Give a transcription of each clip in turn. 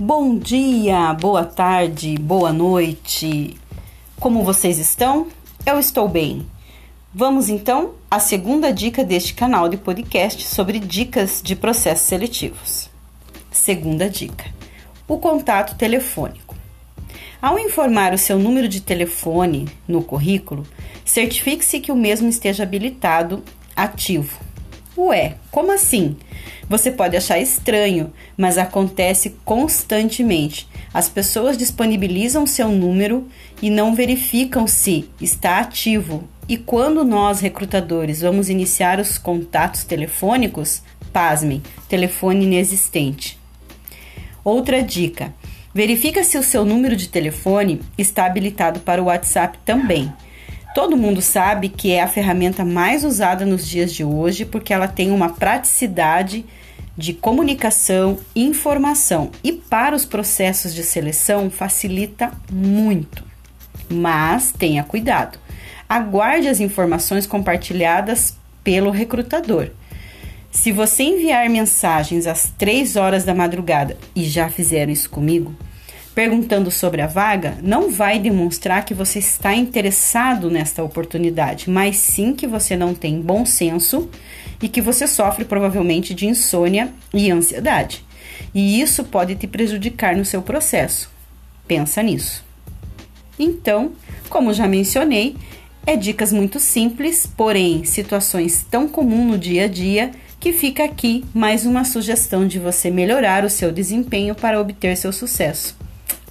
Bom dia, boa tarde, boa noite. Como vocês estão? Eu estou bem. Vamos então à segunda dica deste canal de podcast sobre dicas de processos seletivos. Segunda dica: o contato telefônico. Ao informar o seu número de telefone no currículo, certifique-se que o mesmo esteja habilitado, ativo. Ué, como assim? Você pode achar estranho, mas acontece constantemente. As pessoas disponibilizam seu número e não verificam se está ativo. E quando nós, recrutadores, vamos iniciar os contatos telefônicos, pasmem, telefone inexistente. Outra dica: verifica se o seu número de telefone está habilitado para o WhatsApp também. Todo mundo sabe que é a ferramenta mais usada nos dias de hoje porque ela tem uma praticidade de comunicação informação e para os processos de seleção facilita muito. Mas tenha cuidado. Aguarde as informações compartilhadas pelo recrutador. Se você enviar mensagens às 3 horas da madrugada e já fizeram isso comigo, perguntando sobre a vaga, não vai demonstrar que você está interessado nesta oportunidade, mas sim que você não tem bom senso e que você sofre provavelmente de insônia e ansiedade. E isso pode te prejudicar no seu processo. Pensa nisso. Então, como já mencionei, é dicas muito simples, porém situações tão comuns no dia a dia que fica aqui mais uma sugestão de você melhorar o seu desempenho para obter seu sucesso.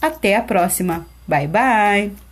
Até a próxima. Bye bye!